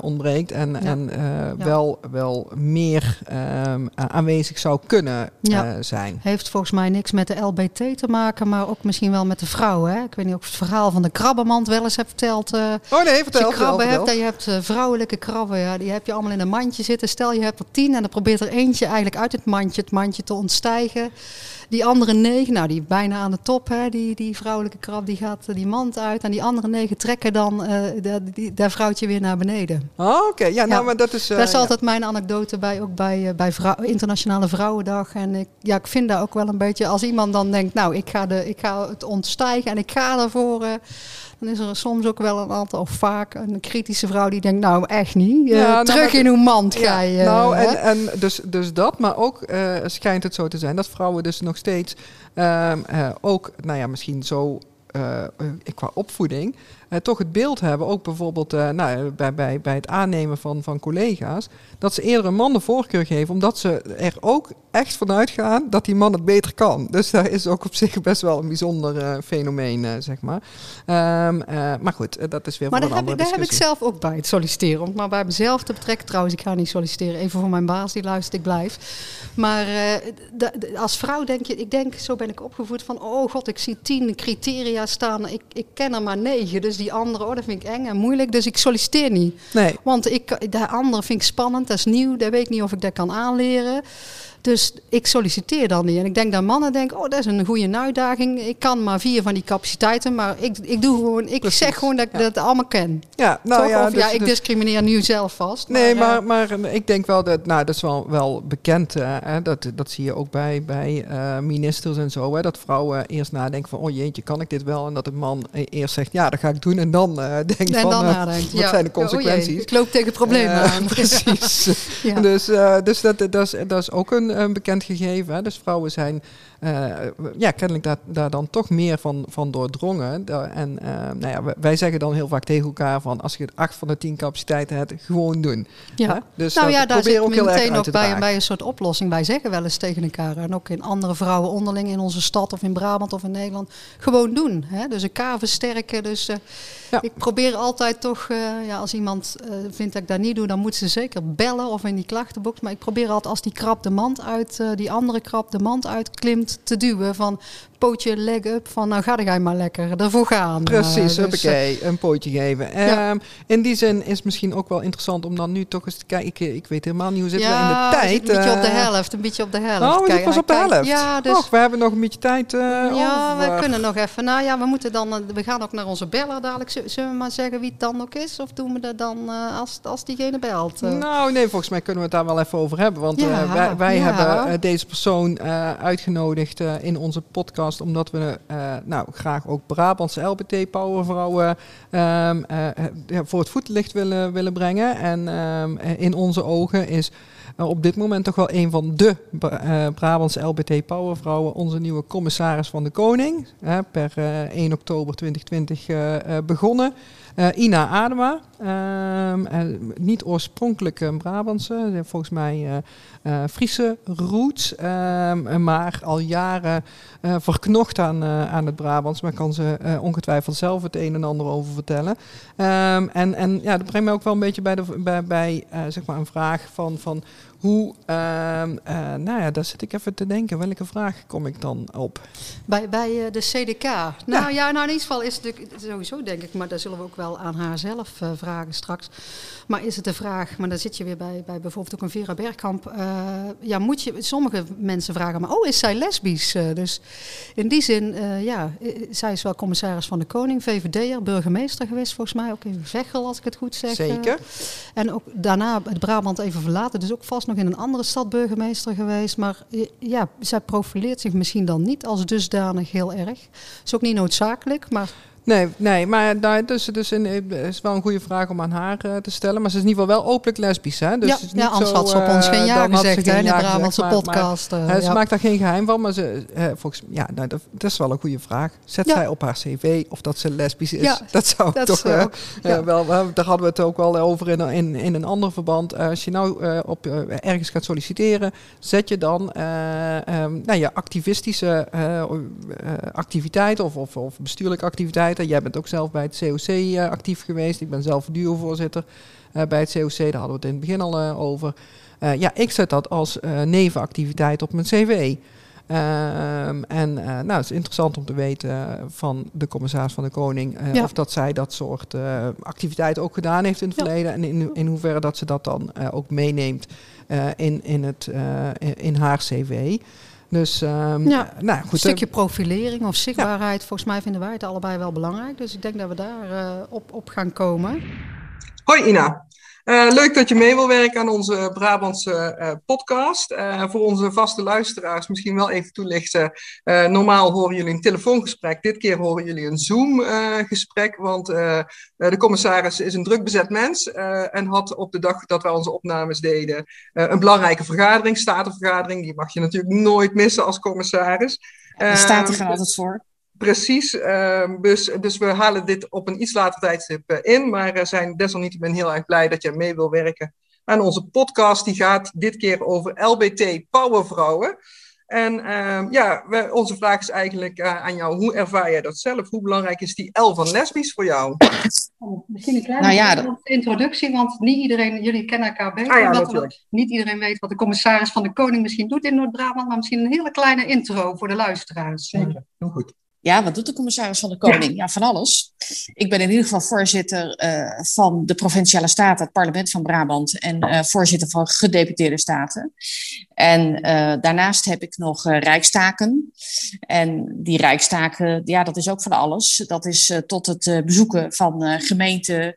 ontbreekt en, ja. en wel, wel meer ehm, aanwezig zou kunnen zijn. Heeft volgens mij niks met de LBT te maken, maar ook misschien wel met de vrouwen. Hè? Ik weet niet of het verhaal van de krabbenmand wel eens hebt verteld. oh nee, vertel. Als je krabben hebt en je hebt vrouwelijke krabben, ja, die heb je allemaal in een mandje zitten. Stel je hebt er tien en dan probeert er eentje eigenlijk uit het mandje, het mandje te ontstijgen. Die andere negen, nou die bijna aan de top, hè, die, die vrouwelijke krab, die gaat die mand uit. En die andere negen trekken dan uh, dat vrouwtje weer naar beneden. Oh, oké. Okay. Ja, nou, ja, maar dat is... Uh, dat is ja. altijd mijn anekdote bij, ook bij, uh, bij vrouw, Internationale Vrouwendag. En ik, ja, ik vind dat ook wel een beetje, als iemand dan denkt, nou, ik ga, de, ik ga het ontstijgen en ik ga ervoor... dan is er soms ook wel een aantal, of vaak, een kritische vrouw die denkt, nou echt niet. Ja, nou, terug in uw mand ga je. Nou, en, en dus, dus dat, maar ook uh, schijnt het zo te zijn dat vrouwen dus nog steeds uh, uh, ook, nou ja, misschien zo qua opvoeding, uh, toch het beeld hebben, ook bijvoorbeeld uh, nou, bij, bij, bij het aannemen van, van collega's, dat ze eerder een man de voorkeur geven, omdat ze er ook echt vanuit gaan dat die man het beter kan. Dus dat is ook op zich best wel een bijzonder fenomeen, zeg maar. Um, maar goed, dat is weer maar voor een heb andere ik, daar heb ik zelf ook bij het solliciteren. Om maar bij mezelf te betrekken. Trouwens, ik ga niet solliciteren. Even voor mijn baas die luistert, ik blijf. Maar als vrouw denk je, ik denk, zo ben ik opgevoed van, oh god, ik zie tien criteria staan. Ik, ik ken er maar negen. Dus die andere, oh, dat vind ik eng en moeilijk. Dus ik solliciteer niet. Nee. Want ik, de andere vind ik spannend, dat is nieuw. Dat weet ik niet of ik dat kan aanleren. Dus ik solliciteer dan niet. En ik denk dat mannen denken, oh, dat is een goede uitdaging. Ik kan maar vier van die capaciteiten, maar ik, ik doe gewoon, ik Precies, zeg gewoon dat ik ja. dat allemaal ken. Ja, nou Toch? ja, of, ja, dus- ik dus- discrimineer nu zelf vast. Nee, maar, maar, eh, maar ik denk wel dat, nou, dat is wel, wel bekend. eh, hè, dat, dat zie je ook bij, bij eh, ministers en zo. Hè, dat vrouwen eerst nadenken van, oh jeetje, kan ik dit wel? En dat de man eh, eerst zegt, ja, dat ga ik doen. En dan eh denkt en van, dan eh, wat ja. zijn de Oh consequenties? ik loop tegen problemen Eh, aan. precies. Ja. Dus, eh, dus dat, dat, is, dat is ook een, een bekend gegeven. Hè. Dus vrouwen zijn eh, ja, kennelijk daar, daar dan toch meer van, van doordrongen. En eh, nou ja, wij- zeggen dan heel vaak tegen elkaar van als je acht van de tien capaciteiten hebt, gewoon doen. Ja. Hè? Dus nou ja, daar probeer zit ook heel meteen ook bij, bij een soort oplossing. Wij zeggen wel eens tegen elkaar, en ook in andere vrouwen onderling in onze stad of in Brabant of in Nederland, gewoon doen. Hè? Dus elkaar versterken. Dus eh, Ja. ik probeer altijd toch, eh, ja, als iemand eh, vindt dat ik dat niet doe, dan moet ze zeker bellen of in die klachtenbox. Maar ik probeer altijd als die krab de mand uit, eh, die andere krab de mand uitklimt, te duwen van pootje, leg up, van nou ga jij maar lekker ervoor gaan. Precies, dus, huppakee, een pootje geven. Ja. Ehm, in die zin is het misschien ook wel interessant om dan nu toch eens te kijken. Ik, weet helemaal niet hoe zitten we in ja, de tijd. Een beetje op de eh, helft, een beetje op de helft. Oh, Kijk, op de helft. Ja, dus Och, we hebben nog een beetje tijd. eh, Ja, over. we kunnen nog even. Nou ja, we moeten dan. We gaan ook naar onze beller dadelijk. Zullen we maar zeggen wie het dan ook is? Of doen we dat dan als, als diegene belt? Nou, nee, volgens mij kunnen we het daar wel even over hebben. Want Ja, wij, wij ja. hebben deze persoon uitgenodigd in onze podcast. Omdat we eh, nou, graag ook Brabantse LBT-powervrouwen ehm, eh, eh, voor het voetlicht willen, willen brengen. En ehm, eh, in onze ogen is op dit moment toch wel een van de eh, Brabantse LBT-powervrouwen onze nieuwe commissaris van de Koning. eh, per eh, 1 oktober 2020 eh, eh, begonnen. Eh, Ina Adema, ehm, eh, niet oorspronkelijk een Brabantse, volgens mij eh, eh, Friese roots, ehm, maar al jaren eh, verknocht aan, eh, aan het Brabants. Maar kan ze eh, ongetwijfeld zelf het een en ander over vertellen. Ehm, en, en ja, dat brengt mij ook wel een beetje bij, de, bij, bij eh, zeg maar een vraag van, van hoe, ehm, eh, nou ja, daar zit ik even te denken. Welke vraag kom ik dan op? Bij, bij eh, de CDK. Nou ja. nou in ieder geval is het sowieso denk ik, maar daar zullen we ook wel aan haar zelf eh, vragen straks. Maar is het de vraag, maar dan zit je weer bij, bij bijvoorbeeld ook een Vera Bergkamp. ja, moet je, sommige mensen vragen, maar oh, is zij lesbisch? Dus in die zin, ja, zij is wel commissaris van de Koning, VVD'er, burgemeester geweest volgens mij, ook in Veghel als ik het goed zeg. Zeker. En ook daarna het Brabant even verlaten. Dus ook vast nog in een andere stad burgemeester geweest. Maar ja, zij profileert zich misschien dan niet als dusdanig heel erg. Is ook niet noodzakelijk, maar Nee, nee maar daar, dus, dus een, is wel een goede vraag om aan haar uh, te stellen. Maar ze is in ieder geval wel openlijk lesbisch. Hè? Dus ja, is ja, niet anders zo, had ze op ons geen ja gezegd hè, in de Brabantse podcast. Maar, uh, ze maakt daar geen geheim van, maar ze, uh, volgens, ja, nou, dat, dat, is wel een goede vraag. Zet zij op haar cv of dat ze lesbisch is? dat zou dat toch ook, wel, daar hadden we het ook wel over in, in, in een ander verband. als je nou op, ergens gaat solliciteren, zet je dan um, nou, je activistische activiteiten of, of, of bestuurlijke Jij bent ook zelf bij het COC uh, actief geweest. Ik ben zelf duurvoorzitter uh, bij het COC. Daar hadden we het in het begin al uh, over. ja, ik zet dat als nevenactiviteit op mijn cv. Um, en nou, het is interessant om te weten van de commissaris van de Koning ja. of dat zij dat soort activiteiten ook gedaan heeft in het ja. verleden en in, in hoeverre dat ze dat dan ook meeneemt in, in, het, in haar cv. Dus um, ja, nou, goed, een stukje profilering of zichtbaarheid, ja. volgens mij vinden wij het allebei wel belangrijk. Dus ik denk dat we daar uh, op, op gaan komen. Hoi Ina. Uh, leuk dat je mee wil werken aan onze Brabantse uh, podcast. Uh, voor onze vaste luisteraars misschien wel even toelichten. normaal horen jullie een telefoongesprek. Dit keer horen jullie een Zoom-gesprek. want de commissaris is een druk bezet mens. en had op de dag dat wij onze opnames deden een belangrijke vergadering, statenvergadering. Die mag je natuurlijk nooit missen als commissaris. De staten gaan altijd voor. Precies, uh, dus, dus we halen dit op een iets later tijdstip in, maar uh, zijn desalniettemin heel erg blij dat je mee wil werken aan onze podcast. Die gaat dit keer over LBT powervrouwen. En uh, ja, we, onze vraag is eigenlijk uh, aan jou, hoe ervaar jij dat zelf? Hoe belangrijk is die L van lesbisch voor jou? Misschien een kleine nou ja, introductie, want niet iedereen, jullie kennen elkaar beter. Ah, ja, wat, niet iedereen weet wat de commissaris van de Koning misschien doet in Noord-Brabant, maar misschien een hele kleine intro voor de luisteraars. Zeker, heel goed. Ja, wat doet de commissaris van de Koning? Ja, ja van alles. Ik ben in ieder geval voorzitter uh, van de Provinciale Staten, het parlement van Brabant, en uh, voorzitter van gedeputeerde staten. En uh, daarnaast heb ik nog rijkstaken. En die rijkstaken, ja, dat is ook van alles. Dat is tot het bezoeken van gemeenten.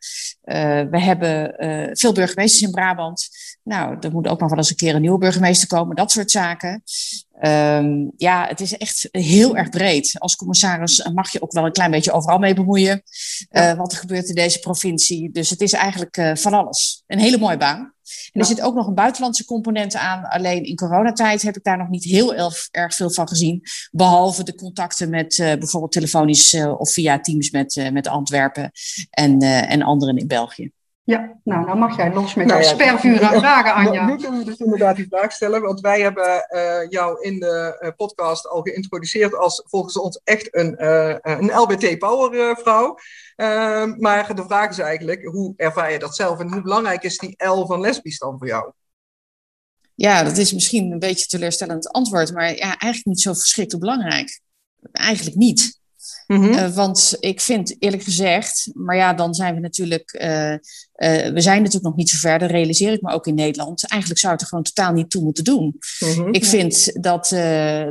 we hebben veel burgemeesters in Brabant. Nou, er moet ook nog wel eens een keer een nieuwe burgemeester komen, dat soort zaken. Um, ja, het is echt heel erg breed. Als commissaris mag je ook wel een klein beetje overal mee bemoeien. Ja. Uh, wat er gebeurt in deze provincie. Dus het is eigenlijk uh, van alles. Een hele mooie baan. En ja. er zit ook nog een buitenlandse component aan. Alleen in coronatijd heb ik daar nog niet heel erg, erg veel van gezien. Behalve de contacten met uh, bijvoorbeeld telefonisch of via Teams met, met Antwerpen en, en anderen in België. Ja, nou, dan mag jij los met nou, jouw ja, spervuur aan vragen, Anja. Nu kunnen we dus inderdaad die vraag stellen, want wij hebben uh, jou in de uh, podcast al geïntroduceerd als volgens ons echt een, uh, een LBT-power vrouw. Ehm, maar de vraag is eigenlijk, hoe ervaar je dat zelf en hoe belangrijk is die L van lesbisch dan voor jou? Ja, dat is misschien een beetje teleurstellend antwoord, maar ja, eigenlijk niet zo verschrikkelijk belangrijk. Eigenlijk niet. Mm-hmm. Uh, want ik vind eerlijk gezegd, maar ja, dan zijn we natuurlijk, uh, uh, we zijn natuurlijk nog niet zo ver, dat realiseer ik me ook in Nederland. Eigenlijk zou het er gewoon totaal niet toe moeten doen. Mm-hmm. Ik vind dat,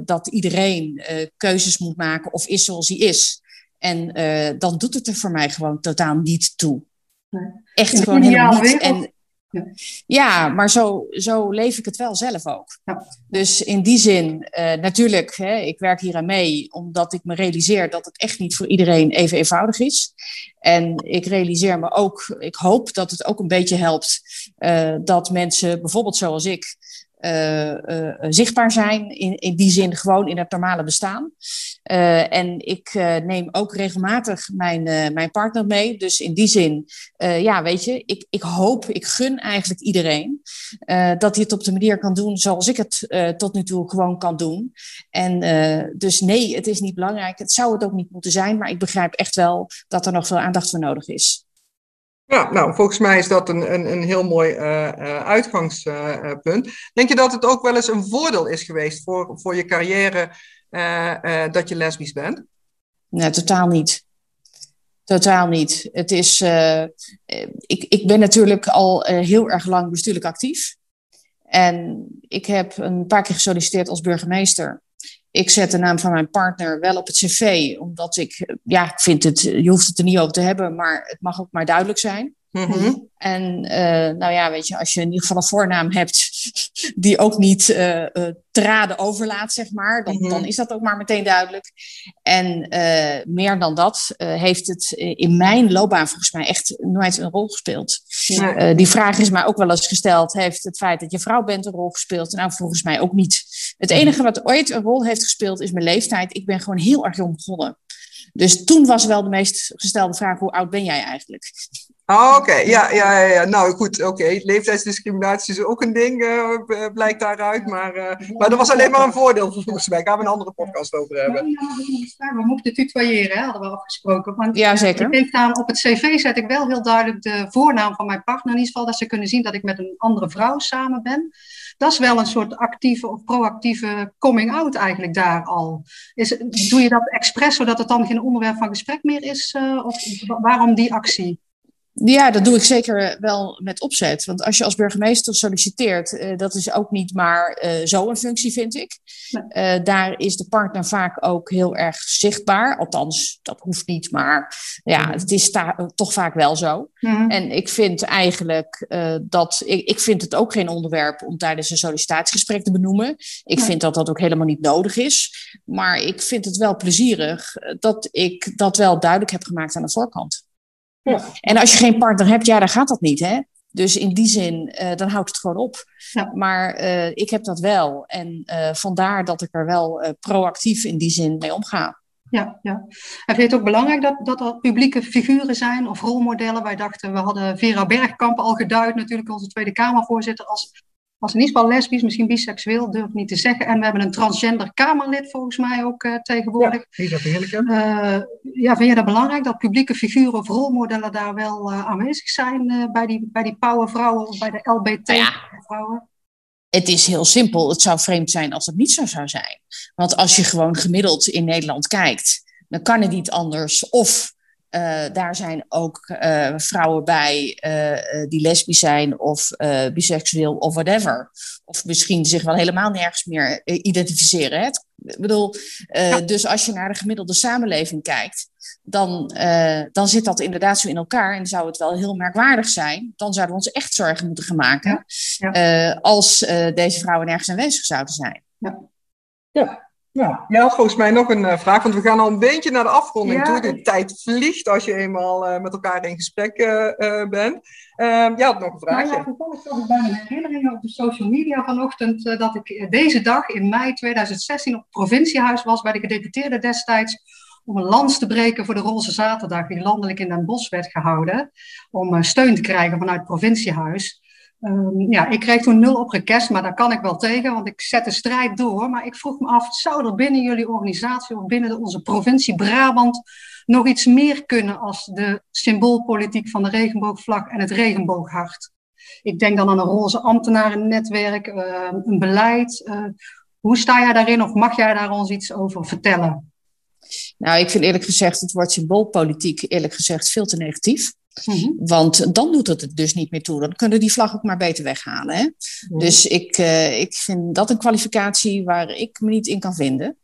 dat iedereen keuzes moet maken of is zoals hij is. En dan doet het er voor mij gewoon totaal niet toe. Nee. Echt gewoon helemaal niet. En, ja. ja, maar zo, zo leef ik het wel zelf ook. Ja. Dus in die zin, uh, natuurlijk, hè, ik werk hier aan mee, omdat ik me realiseer dat het echt niet voor iedereen even eenvoudig is. En ik realiseer me ook, ik hoop dat het ook een beetje helpt uh, dat mensen, bijvoorbeeld zoals ik, uh, uh, zichtbaar zijn. In, in die zin gewoon in het normale bestaan. En ik neem ook regelmatig mijn, mijn partner mee. Dus in die zin, ja, weet je, ik, ik hoop, ik gun eigenlijk iedereen dat hij het op de manier kan doen zoals ik het tot nu toe gewoon kan doen. En dus nee, het is niet belangrijk. Het zou het ook niet moeten zijn, maar ik begrijp echt wel dat er nog veel aandacht voor nodig is. Ja, nou, volgens mij is dat een, een, een heel mooi uh, uh, uitgangspunt. Denk je dat het ook wel eens een voordeel is geweest voor, voor je carrière uh, dat je lesbisch bent? Nee, totaal niet. Totaal niet. Het is, ik, ik ben natuurlijk al heel erg lang bestuurlijk actief. En ik heb een paar keer gesolliciteerd als burgemeester. Ik zet de naam van mijn partner wel op het cv, omdat ik, ja, ik vind het, je hoeft het er niet over te hebben, maar het mag ook maar duidelijk zijn. Mm-hmm. En uh, nou ja, weet je, als je in ieder geval een voornaam hebt die ook niet uh, traden overlaat, zeg maar. Dan, mhm. dan, is dat ook maar meteen duidelijk. En meer dan dat heeft het in mijn loopbaan volgens mij echt nooit een rol gespeeld. die vraag is mij ook wel eens gesteld: heeft het feit dat je vrouw bent een rol gespeeld? Nou, volgens mij ook niet. Het enige wat ooit een rol heeft gespeeld is mijn leeftijd. Ik ben gewoon heel erg jong begonnen. Dus toen was wel de meest gestelde vraag: hoe oud ben jij eigenlijk? Oh, oké, ja, ja, ja, nou goed, oké. Leeftijdsdiscriminatie is ook een ding, uh, blijkt daaruit. Maar, uh, maar dat was alleen maar een voordeel volgens mij. Daar gaan we een andere podcast over hebben. we moeten tutoyeren, hadden we afgesproken. Want, ja, zeker. Ik denk op het cv zet ik wel heel duidelijk de voornaam van mijn partner. In ieder geval dat ze kunnen zien dat ik met een andere vrouw samen ben. Dat is wel een soort actieve of proactieve coming-out eigenlijk daar al. Is, doe je dat expres zodat het dan geen onderwerp van gesprek meer is? of waarom die actie? Ja, dat doe ik zeker wel met opzet. Want als je als burgemeester solliciteert, uh, dat is ook niet maar uh, zo een functie, vind ik. Uh, daar is de partner vaak ook heel erg zichtbaar. Althans, dat hoeft niet, maar ja, het is toch vaak wel zo. Mhm. En ik vind eigenlijk dat, ik, ik vind het ook geen onderwerp om tijdens een sollicitatiegesprek te benoemen. Ik vind dat dat ook helemaal niet nodig is. Maar ik vind het wel plezierig dat ik dat wel duidelijk heb gemaakt aan de voorkant. Ja. En als je geen partner hebt, ja, dan gaat dat niet, hè? Dus in die zin, uh, dan houdt het gewoon op. Ja. Maar uh, ik heb dat wel. En uh, vandaar dat ik er wel proactief in die zin mee omga. Ja, ja. En vind je het ook belangrijk dat, dat er publieke figuren zijn of rolmodellen? Wij dachten, we hadden Vera Bergkamp al geduid, natuurlijk onze Tweede Kamervoorzitter, als was in ieder geval lesbisch, misschien biseksueel, durf ik niet te zeggen. En we hebben een transgender Kamerlid volgens mij ook uh, tegenwoordig. Ja, dat heerlijk. Uh, ja, vind je dat belangrijk dat publieke figuren of rolmodellen daar wel uh, aanwezig zijn bij, die, bij die powervrouwen of bij de LBT-vrouwen? Ja. Het is heel simpel. Het zou vreemd zijn als het niet zo zou zijn. Want als je gewoon gemiddeld in Nederland kijkt, dan kan het niet anders. Of uh, daar zijn ook uh, vrouwen bij uh, die lesbisch zijn of biseksueel of whatever. Of misschien zich wel helemaal nergens meer identificeren. Hè? Ik bedoel, ja. dus als je naar de gemiddelde samenleving kijkt, dan, dan zit dat inderdaad zo in elkaar. En zou het wel heel merkwaardig zijn. Dan zouden we ons echt zorgen moeten gaan maken ja. Ja. als deze vrouwen nergens aanwezig zouden zijn. Ja. Ja. Je had volgens mij nog een uh, vraag, want we gaan al een beetje naar de afronding toe. De tijd vliegt als je eenmaal uh, met elkaar in gesprek uh, bent. Ehm, jij had nog een vraagje. Nou ja, toevallig zag ik bij mijn herinneringen op de social media vanochtend dat ik deze dag in mei 2016 op het provinciehuis was bij de gedeputeerden destijds om een lans te breken voor de Roze Zaterdag die landelijk in Den Bosch werd gehouden. Om steun te krijgen vanuit het provinciehuis. Um, ja, ik kreeg toen nul op request, maar daar kan ik wel tegen, want ik zet de strijd door. Maar ik vroeg me af, zou er binnen jullie organisatie of binnen onze provincie Brabant nog iets meer kunnen als de symboolpolitiek van de regenboogvlag en het regenbooghart? Ik denk dan aan een roze ambtenarennetwerk, uh, een beleid. Uh, hoe sta jij daarin of mag jij daar ons iets over vertellen? Nou, ik vind eerlijk gezegd het woord symboolpolitiek eerlijk gezegd veel te negatief. Mhm. Want dan doet het het dus niet meer toe. Dan kunnen die vlag ook maar beter weghalen. Hè? Dus ik, uh, ik vind dat een kwalificatie waar ik me niet in kan vinden.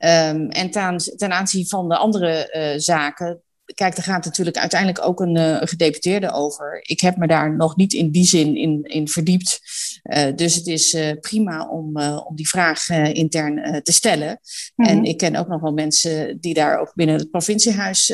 Um, en ten, ten, aanzien van de andere uh, zaken, kijk, daar gaat natuurlijk uiteindelijk ook een, uh, gedeputeerde over. Ik heb me daar nog niet in die zin in, in verdiept. Uh, dus het is uh, prima om, om die vraag intern te stellen. En ik ken ook nog wel mensen die daar ook binnen het provinciehuis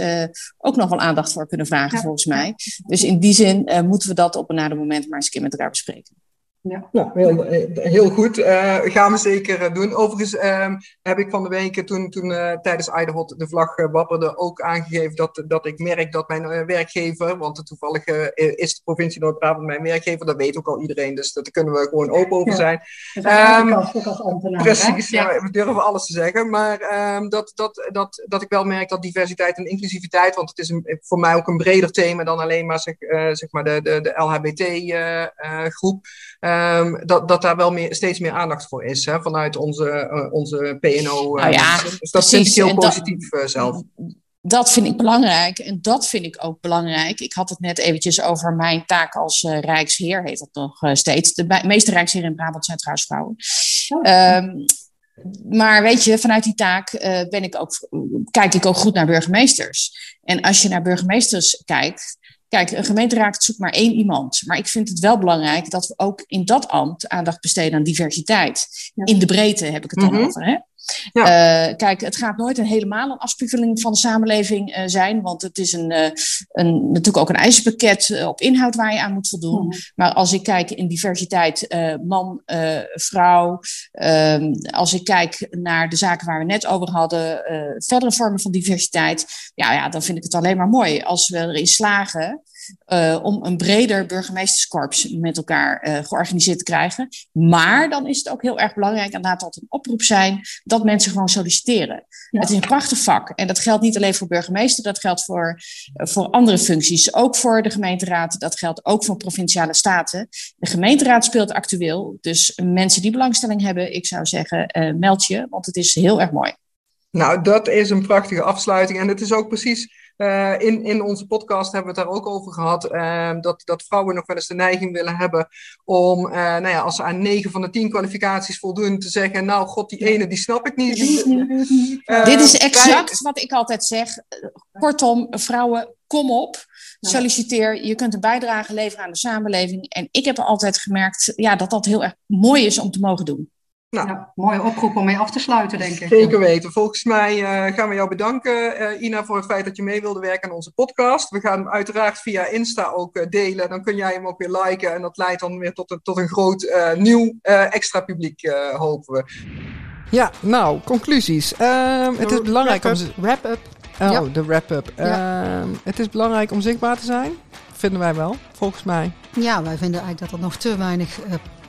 ook nog wel aandacht voor kunnen vragen, ja. volgens mij. Dus in die zin moeten we dat op een nader moment maar eens een keer met elkaar bespreken. Ja. Nou, heel, heel goed. Uh, gaan we zeker eh, doen. Overigens uh, heb ik van de week, toen, toen uh, tijdens Iderhot de vlag wapperde, ook aangegeven dat, dat ik merk dat mijn werkgever, want toevallig is de provincie Noord-Brabant mijn werkgever, dat weet ook al iedereen, dus daar kunnen we gewoon open over zijn. Ja, um, als, als ambtenaar, precies, ja. we durven alles te zeggen, maar um, dat, dat, dat, dat ik wel merk dat diversiteit en inclusiviteit, want het is een, voor mij ook een breder thema dan alleen maar, zeg, zeg maar de, de, de LHBT-groep. Um, dat, dat daar wel meer, steeds meer aandacht voor is hè, vanuit onze, uh, onze PNO. Uh, nou ja, dus dat vind ik heel positief dat, uh, zelf. Dat vind ik belangrijk en dat vind ik ook belangrijk. Ik had het net eventjes over mijn taak als Rijksheer, heet dat nog steeds. De meeste Rijksheren in Brabant zijn trouwens vrouwen. Oh. Um, maar weet je, vanuit die taak ben ik ook, kijk ik ook goed naar burgemeesters. En als je naar burgemeesters kijkt, kijk, een gemeenteraad zoekt maar één iemand. Maar ik vind het wel belangrijk dat we ook in dat ambt aandacht besteden aan diversiteit. In de breedte heb ik het dan mhm. over. Hè? Ja. Uh, kijk, het gaat nooit een helemaal een afspiegeling van de samenleving uh, zijn, want het is een, uh, een, natuurlijk ook een eisenpakket op inhoud waar je aan moet voldoen. Mm. Maar als ik kijk in diversiteit man, vrouw, ehm, als ik kijk naar de zaken waar we net over hadden, verdere vormen van diversiteit, ja, ja, dan vind ik het alleen maar mooi als we erin slagen uh, om een breder burgemeesterskorps met elkaar uh, georganiseerd te krijgen. Maar dan is het ook heel erg belangrijk, en laat dat een oproep zijn, dat mensen gewoon solliciteren. Het is een prachtig vak. En dat geldt niet alleen voor burgemeester, dat geldt voor, uh, voor andere functies. Ook voor de gemeenteraad, dat geldt ook voor provinciale staten. De gemeenteraad speelt actueel. Dus mensen die belangstelling hebben, ik zou zeggen, meld je, want het is heel erg mooi. Nou, dat is een prachtige afsluiting. En het is ook precies uh, in, in onze podcast hebben we het daar ook over gehad. Uh, dat, dat vrouwen nog wel eens de neiging willen hebben om, uh, nou ja, als ze aan 9 van de 10 kwalificaties voldoen, te zeggen: Nou, god, die ene die snap ik niet. Dit is exact wat ik altijd zeg. Kortom, vrouwen, kom op. Solliciteer, je kunt een bijdrage leveren aan de samenleving. En ik heb altijd gemerkt ja, dat dat heel erg mooi is om te mogen doen. Nou, ja, mooie oproep om mee af te sluiten, denk ik. Zeker weten. Volgens mij uh, gaan we jou bedanken, uh, Ina, voor het feit dat je mee wilde werken aan onze podcast. We gaan hem uiteraard via Insta ook uh, delen. Dan kun jij hem ook weer liken. En dat leidt dan weer tot een, tot een groot nieuw extra publiek, hopen we. Ja, nou, conclusies. Ehm, het is belangrijk om... Wrap-up. Oh, de wrap-up. Ja. Ehm, het is belangrijk om zichtbaar te zijn. Vinden wij wel, volgens mij. Ja, wij vinden eigenlijk dat er nog te weinig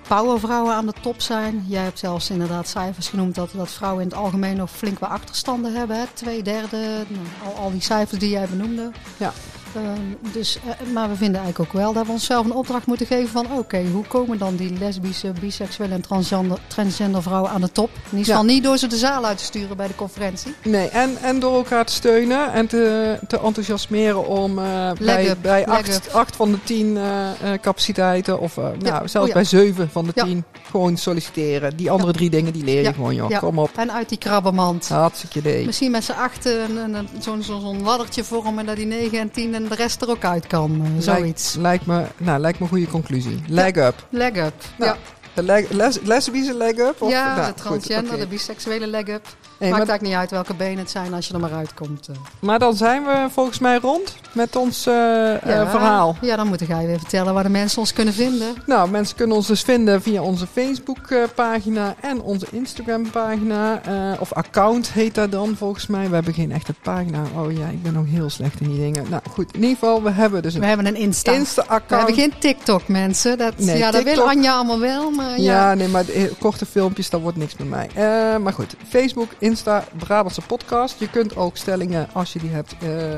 powervrouwen aan de top zijn. Jij hebt zelfs inderdaad cijfers genoemd dat, dat vrouwen in het algemeen nog flink wat achterstanden hebben. Hè? Twee derde, nou, al, al die cijfers die jij benoemde. Ja. Ehm, dus, uh, maar we vinden eigenlijk ook wel dat we onszelf een opdracht moeten geven van oké, hoe komen dan die lesbische, biseksuele en transgender, transgender vrouwen aan de top? In ieder geval niet door ze de zaal uit te sturen bij de conferentie. Nee, en, en door elkaar te steunen en te, te enthousiasmeren om uh, bij, bij acht, acht, van de tien uh, capaciteiten of nou, zelfs oh bij zeven van de tien gewoon solliciteren. Die andere drie dingen die leer je gewoon joh, kom op. En uit die krabbenmand. Hartstikke idee. Misschien met z'n achten zo'n zo, zo laddertje vormen dat die negen en tien en de rest er ook uit kan. Uh, zoiets. Lijkt, me, nou, lijkt me een goede conclusie. Leg up. Leg up, nou, ja. De leg, les, lesbische leg up? Of? Ja, nou, de transgender, goed, de biseksuele leg up. Maakt eigenlijk niet uit welke benen het zijn als je er maar uitkomt. Eh. Maar dan zijn we volgens mij rond met ons uh, ja, verhaal. Ja, dan moet jij weer vertellen waar de mensen ons kunnen vinden. Nou, mensen kunnen ons dus vinden via onze Facebook-pagina en onze Instagram-pagina. Uh, of account heet dat dan volgens mij. We hebben geen echte pagina. Oh ja, ik ben nog heel slecht in die dingen. Nou goed, in ieder geval, we hebben dus een We hebben een Insta. Insta-account. We hebben geen TikTok, mensen. Dat, nee, ja, TikTok... dat wil Anja allemaal wel, maar ja. Ja, nee, maar korte filmpjes, dat wordt niks met mij. Uh, maar goed, Facebook, Insta, Brabantse podcast. Je kunt ook stellingen, als je die hebt,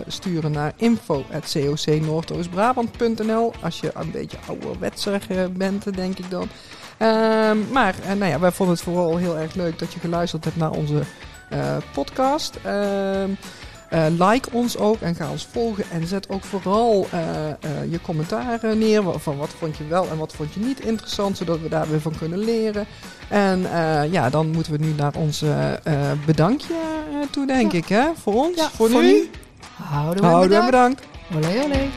sturen naar info.cocnoordoostbrabant.nl Als je een beetje ouderwetser bent, denk ik dan. Uh, maar nou ja, wij vonden het vooral heel erg leuk dat je geluisterd hebt naar onze podcast. Uh, like ons ook en ga ons volgen. En zet ook vooral uh, uh, je commentaren neer. Van wat vond je wel en wat vond je niet interessant. Zodat we daar weer van kunnen leren. En ja, dan moeten we nu naar ons bedankje toe, denk ja. ik. Hè? Voor ons. Ja, voor, voor, nu. Houden we Houden bedankt. bedankt. Olé, olé.